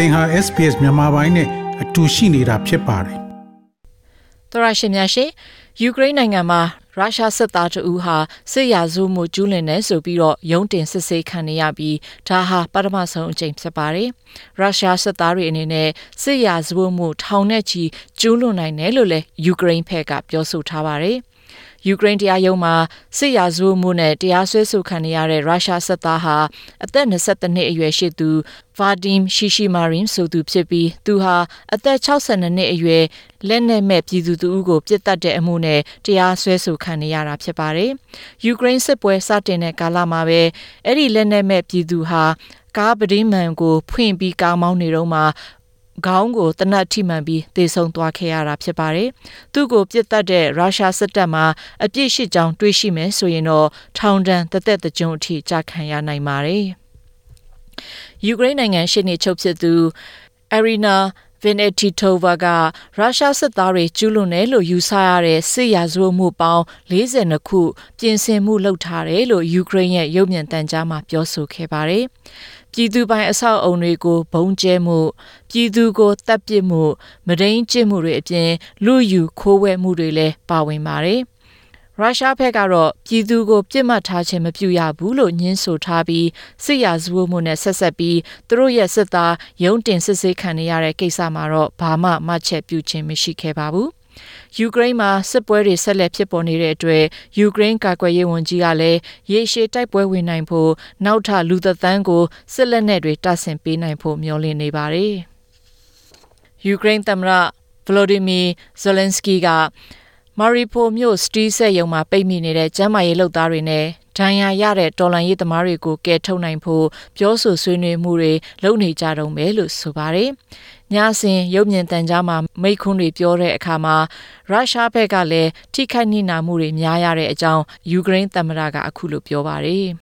သင်ဟာ SPS မြန်မာပိုင်းနဲ့အတူရှိနေတာဖြစ်ပါတယ်။သောရရှင်များရှင်ယူကရိန်းနိုင်ငံမှာရုရှားစစ်သားတအူးဟာစစ်ရာဇဝမှုကျူးလွန်နေဆိုပြီးတော့ရုံးတင်စစ်ဆေးခံနေရပြီးဒါဟာပထမဆုံးအကြိမ်ဖြစ်ပါတယ်။ရုရှားစစ်သားတွေအနေနဲ့စစ်ရာဇဝမှုထောင်နဲ့ချီကျူးလွန်နိုင်တယ်လို့လည်းယူကရိန်းဘက်ကပြောဆိုထားပါတယ်။ ယူကရိန်းတရားရုံးမှာစစ်ရာဇဝမှုနဲ့တရားစွဲဆိုခံနေရတဲ့ရုရှားစစ်သားဟာအသက်22နှစ်အရွယ်ရှိသူဗာဒီမ်ရှီရှီမာရင်ဆိုသူဖြစ်ပြီးသူဟာအသက်62နှစ်အရွယ်လက်နက်မဲ့ပြည်သူသူကိုပြစ်တက်တဲ့အမှုနဲ့တရားစွဲဆိုခံနေရတာဖြစ်ပါတယ်။ယူကရိန်းစစ်ပွဲစတင်တဲ့ကာလမှာပဲအဲ့ဒီလက်နက်မဲ့ပြည်သူဟာကားပဒင်းမှန်ကိုဖွင့်ပြီးကားမောင်းနေတော့မှ ခေါင်းကိုတနတ်ထိမှန်ပြီးတေဆုံသွားခဲ့ရတာဖြစ်ပါတယ်။သူ့ကိုပြစ်တက်တဲ့ရုရှားစစ်တပ်မှအပြစ်ရှိကြောင်းတွေးရှိမယ်ဆိုရင်တော့ထောင်ဒဏ်တစ်သက်တကြုံအထိကြာခံရနိုင်ပါတယ်။ယူကရိန်းနိုင်ငံရှေ့နေချုပ်ဖြစ်သူအရီနာ ဗင်နက်တီတိုဗာကရုရှားစစ်သားတွေကျူးလွန်တယ်လို့ယူဆရတဲ့စစ်ရာဇဝတ်မှုပေါင်း42ခု ပြင်ဆင်မှုလုပ်ထားတယ်လို့ယူကရိန်းရဲ့ရုပ်မြင်သံကြားမှာပြောဆိုခဲ့ပါတယ်။ပြည်သူပိုင်အဆောက်အုံတွေကိုဘုံကျဲမှုပြည်သူကိုတပ်ပစ်မှုမဒိန်ကျင့်မှုတွေအပြင်လူယူခိုးဝဲမှုတွေလည်းပါဝင်ပါတယ် ရုရှားဘက်ကတော့ပြည်သူကိုပြစ်မှတ်ထားခြင်းမပြုရဘူးလို့ညင်းဆိုထားပြီးစစ်ရာဇဝတ်မှုနဲ့ဆက်ဆက်ပြီးသူတို့ရဲ့စစ်သားရုံးတင်စစ်ဆေးခံနေရတဲ့ကိစ္စမှာတော့ဘာမှမှတ်ချက်ပြုခြင်းမရှိခဲ့ပါဘူးယူကရိန်းမှာစစ်ပွဲတွေဆက်လက်ဖြစ်ပေါ်နေတဲ့အတွက်ယူကရိန်းကာကွယ်ရေးဝန်ကြီးကလည်းရေရှည်တိုက်ပွဲဝင်နိုင်ဖို့နောက်ထပ်လူသက်သန်းကိုစစ်လက်နက်တွေတပ်ဆင်ပေးနိုင်ဖို့မျှော်လင့်နေပါတယ်။ယူကရိန်းသမ္မတဗလိုဒီမီဇယ်လန်စကီက မာရီပိုမြို့စတီးဆက်ရုံမှာပိတ်မိနေတဲ့ကျန်းမာရေးလုပ်သားတွေနဲ့ဒဏ်ရာရတဲ့တော်လန်ရေးသမားတွေကိုကယ်ထုတ်နိုင်ဖို့ပြောဆိုဆွေးနွေးမှုတွေလုပ်နေကြတော့မယ်လို့ဆိုပါတယ်။ညစဉ်ရုပ်မြင်သံကြားမှာမိခွန်းတွေပြောတဲ့အခါမှာရုရှားဘက်ကလည်းထိခိုက်နှိနာမှုတွေများရတဲ့အကြောင်းယူကရိန်းသမ္မတကအခုလိုပြောပါတယ်။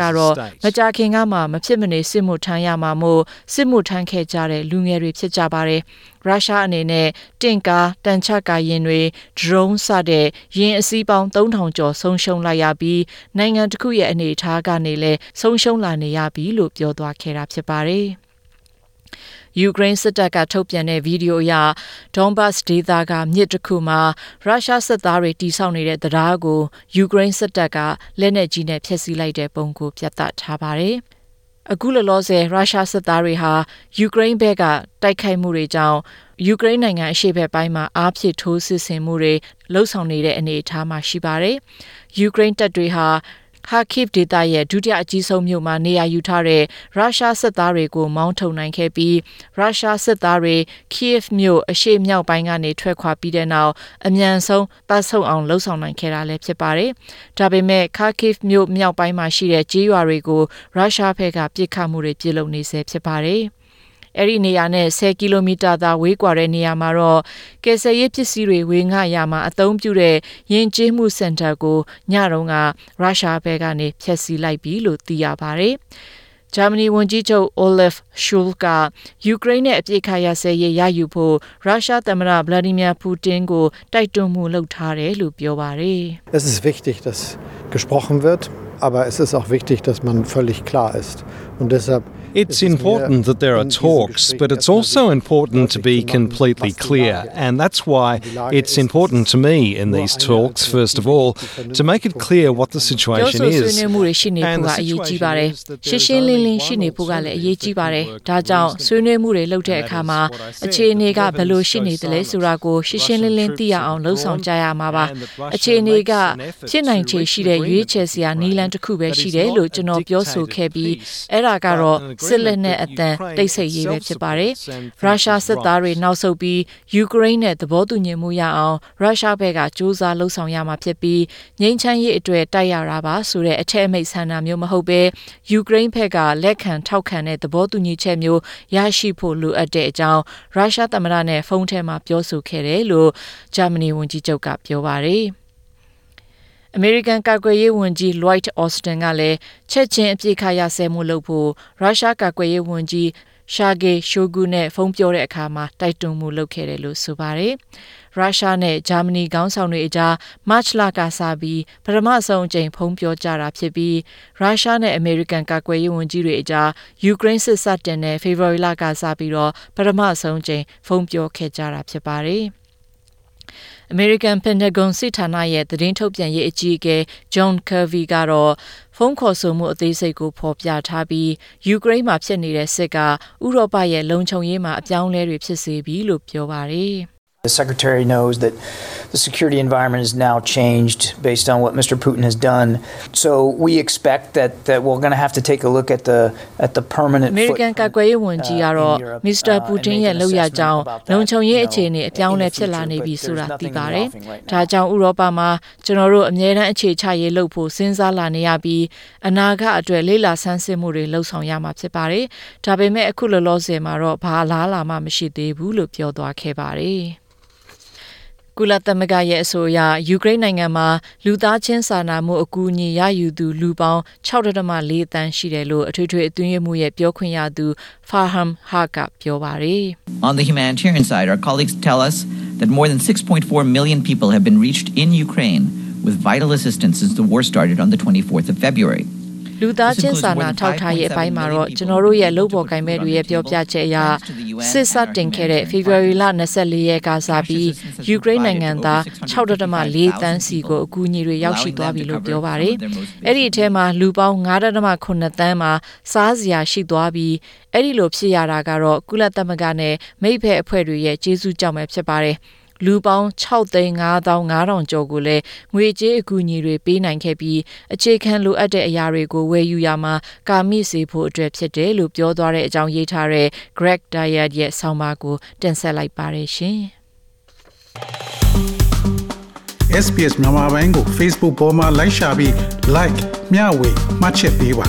ကတော့မကြခင်ကမှမဖြစ်မနေစစ်မှုထမ်းရမှာမို့စစ်မှုထမ်းခဲ့ကြတဲ့လူငယ်တွေဖြစ်ကြပါတယ်။ရုရှားအနေနဲ့တင့်ကားတန်ချကာရင်တွေ drone စတဲ့ရင်အစည်းပေါင်း3000ကျော်ဆုံးရှုံးလိုက်ရပြီးနိုင်ငံတစ်ခုရဲ့အနေအထားကနေလည်းဆုံးရှုံးလာနေရပြီလို့ပြောသွားခဲ့တာဖြစ်ပါတယ်။ ယူကရိန်းစစ်တပ်ကထုတ်ပြန်တဲ့ဗီဒီယိုအရဒေါန်ဘတ်ဒေသကမြစ်တစ်ခုမှာရုရှားစစ်သားတွေတိစောက်နေတဲ့တရားကိုယူကရိန်းစစ်တပ်ကလက်နက်ကြီးနဲ့ဖျက်ဆီးလိုက်တဲ့ပုံကိုပြသထားပါတယ်။အခုလောလောဆယ်ရုရှားစစ်သားတွေဟာယူကရိန်းဘက်ကတိုက်ခိုက်မှုတွေကြောင့်ယူကရိန်းနိုင်ငံအရှေ့ဘက်ပိုင်းမှာအားဖြည့်ထိုးစစ်ဆင်မှုတွေလှုပ်ဆောင်နေတဲ့အနေအထားမှာရှိပါတယ်။ယူကရိန်းတပ်တွေဟာ ဟာခိဗ်ဒေသရဲ့ဒုတိယအကြီးဆုံးမြို့မှာနေရာယူထားတဲ့ရုရှားစစ်သားတွေကိုမောင်းထုတ်နိုင်ခဲ့ပြီးရုရှားစစ်သားတွေကိယက်မြို့အရှေ့မြောက်ပိုင်းကနေထွက်ခွာပြီးတဲ့နောက်အမြန်ဆုံးပတ်ဆုပ်အောင်လှုပ်ဆောင်နိုင်ခဲ့တာလည်းဖြစ်ပါတယ်။ဒါပေမဲ့ခါခိဗ်မြို့မြောက်ပိုင်းမှာရှိတဲ့ကြေးရွာတွေကိုရုရှားဘက်ကပစ်ခတ်မှုတွေပြုလုပ်နေဆဲဖြစ်ပါတယ်။ အဲ့ဒီနေရာနဲ့10ကီလိုမီတာသာဝေးကွာတဲ့နေရာမှာတော့ကယ်ဆယ်ရေးပစ္စည်းတွေဝေငှရမှာအသုံးပြုတဲ့ယဉ်ကျေးမှုစင်တာကိုညတုန်းကရုရှားဘက်ကနေဖျက်ဆီးလိုက်ပြီလို့သိရပါတယ်။ဂျာမနီဝန်ကြီးချုပ်အိုလဖ်ရှူလ်ကယူကရိန်းနဲ့အပြစ်ခါရဆဲရေးရယူဖို့ရုရှားသမ္မတဗလာဒီမီယာပူတင်ကိုတိုက်တွန်းမှုလုပ်ထားတယ်လို့ပြောပါတယ်။ Es ist wichtig, dass gesprochen wird, aber es ist auch wichtig, dass man völlig klar ist. Und deshalb It's important that there are talks, but it's also important to be completely clear. And that's why it's important to me in these talks, first of all, to make it clear what the situation is. And the situation is that ရှင်းရှင်းလင်းလင်းရှိနေဖို့ကလည်းအရေးကြီးပါတယ်။ဒါကြောင့်ဆွေးနွေးမှုတွေလုပ်တဲ့အခါမှာအခြေအနေကဘယ်လိုရှိနေသလဲဆိုတာကိုရှင်းရှင်းလင်းလင်းသိရအောင်လှုံ့ဆော်ကြရမှာပါ။အခြေအနေကဖြစ်နိုင်ခြေရှိတဲ့ရွေးချယ်စရာနည်းလမ်းတစ်ခုပဲရှိတယ်လို့ကျွန်တော်ပြောဆိုခဲ့ပြီးအဲ့ဒါကတော့ စစ်လက်နက်အတန်တိတ်ဆိတ်ရေးပဲဖြစ်ပါတယ်။ရုရှားစစ်သားတွေနောက်ဆုတ်ပြီးယူကရိန်းနဲ့သဘောတူညီမှုရအောင်ရုရှားဘက်ကစူးစမ်းလှုံ့ဆော်ရမှာဖြစ်ပြီးငြိမ်းချမ်းရေးအတွက်တိုက်ရတာပါဆိုတဲ့အထက်အမိတ်ဆန္ဒမျိုးမဟုတ်ဘဲယူကရိန်းဘက်ကလက်ခံထောက်ခံတဲ့သဘောတူညီချက်မျိုးရရှိဖို့လိုအပ်တဲ့အကြောင်းရုရှားသမ္မတနဲ့ဖုန်းထဲမှာပြောဆိုခဲ့တယ်လို့ဂျာမနီဝန်ကြီးချုပ်ကပြောပါတယ်။ American ကာကွယ်ရေးဝန်ကြီး Lloyd Austin ကလည်းချက်ချင်းအပြစ်ခါရဆဲမှုလုပ်ဖို့ရုရှားကာကွယ်ရေးဝန်ကြီး Sergei Shoigu နဲ့ဖုန်းပြောတဲ့အခါမှာတိုက်တွန်းမှုလုပ်ခဲ့တယ်လို့ဆိုပါတယ်။ရုရှားနဲ့ဂျာမနီခေါင်းဆောင်တွေအကြားမတ်လကစပြီးပထမဆုံးအကြိမ်ဖုန်းပြောကြတာဖြစ်ပြီးရုရှားနဲ့အမေရိကန်ကာကွယ်ရေးဝန်ကြီးတွေအကြားယူကရိန်းစစ်စတင်တဲ့ဖေဖော်ဝါရီလကစပြီးတော့ပထမဆုံးအကြိမ်ဖုန်းပြောခဲ့ကြတာဖြစ်ပါတယ်။ American Pentagon စစ်ဌာနရဲ့သတင်းထုတ်ပြန်ရေးအကြီးအကဲ John Kirby ကတော့ဖုန်းခေါ်ဆိုမှုအသေးစိတ်ကိုဖော်ပြထားပြီးယူကရိန်းမှာဖြစ်နေတဲ့စစ်ကဥရောပရဲ့လုံခြုံရေးမှာအပြောင်းအလဲတွေဖြစ်စေပြီလို့ပြောပါတယ်။ The Secretary knows that the security environment has now changed based on what Mr. Putin has done. So we expect that, that we're going to have to take a look at the at the permanent American ကာကွယ်ရေးဝန်ကြီးကတော့ Mr. Putin ရဲ့လောက်ရကြောင်းလုံခြုံရေးအခြေအနေအပြောင်းလဲဖြစ်လာနေပြီဆိုတာသိပါတယ်။ဒါကြောင့်ဥရောပမှာကျွန်တော်တို့အမြဲတမ်းအခြေချရေးလုပ်ဖို့စဉ်းစားလာနေရပြီးအနာဂတ်အတွက်လေးလာဆန်းစစ်မှုတွေလှုပ်ဆောင်ရမှာဖြစ်ပါတယ်။ဒါပေမဲ့အခုလောလောဆယ်မှာတော့ဘာလားလာမှမရှိသေးဘူးလို့ပြောသွားခဲ့ပါတယ်။ ကုလသမဂ္ဂရဲ့အဆိုအရယူကရိန်းနိုင်ငံမှာလူသားချင်းစာနာမှုအကူအညီရယူသူလူပေါင်း6.4တန်းရှိတယ်လို့အထွေထွေအတွင်းရေးမှူးရဲ့ပြောခွင့်ရသူ Farham Haq ကပြောပါတယ်။ On the humanitarian side, our colleagues tell us that more than 6.4 million people have been reached in Ukraine with vital assistance since the war started on the 24th of February. လူသားချင်းစာနာထောက်ထားရေးအပိုင်းမှာတော့ကျွန်တော်တို့ရဲ့လုပ်ပေါ်ကိုင်မဲ့တွေရဲ့ပြောပြချက်အရ စစ်စတင်ခဲ့တဲ့ဖေဖော်ဝါရီလ24ရက်ကစားပြီးယူကရိန်းနိုင်ငံသား6.4တန်းစီကိုအကူအညီတွေရောက်ရှိသွားပြီလို့ပြောပါတယ်။အဲ့ဒီအထဲမှာလူပေါင်း9.9တန်းမှာစားစရာရှိသွားပြီးအဲ့ဒီလိုဖြစ်ရတာကတော့ကုလသမဂ္ဂနဲ့မိဖက်အဖွဲ့တွေရဲ့ကျေးဇူးကြောင့်ပဲဖြစ်ပါတယ်။ လူပေါင်း6သိန်း9500ကျော်ကိုလည်းငွေကြေးအကူအညီတွေပေးနိုင်ခဲ့ပြီးအခြေခံလိုအပ်တဲ့အရာတွေကိုဝယ်ယူရမှာကာမိစေဖို့အတွက်ဖြစ်တယ်လို့ပြောသွားတဲ့အကြောင်းရေးထားတဲ့ Greg Diet ရဲ့ဆောင်းပါးကိုတင်ဆက်လိုက်ပါတယ်ရှင်။ SPS မြန်မာပိုင်းကို Facebook ပေါ်မှာ like ရှာပြီး like မျှဝေမှတ်ချက်ပေးပါ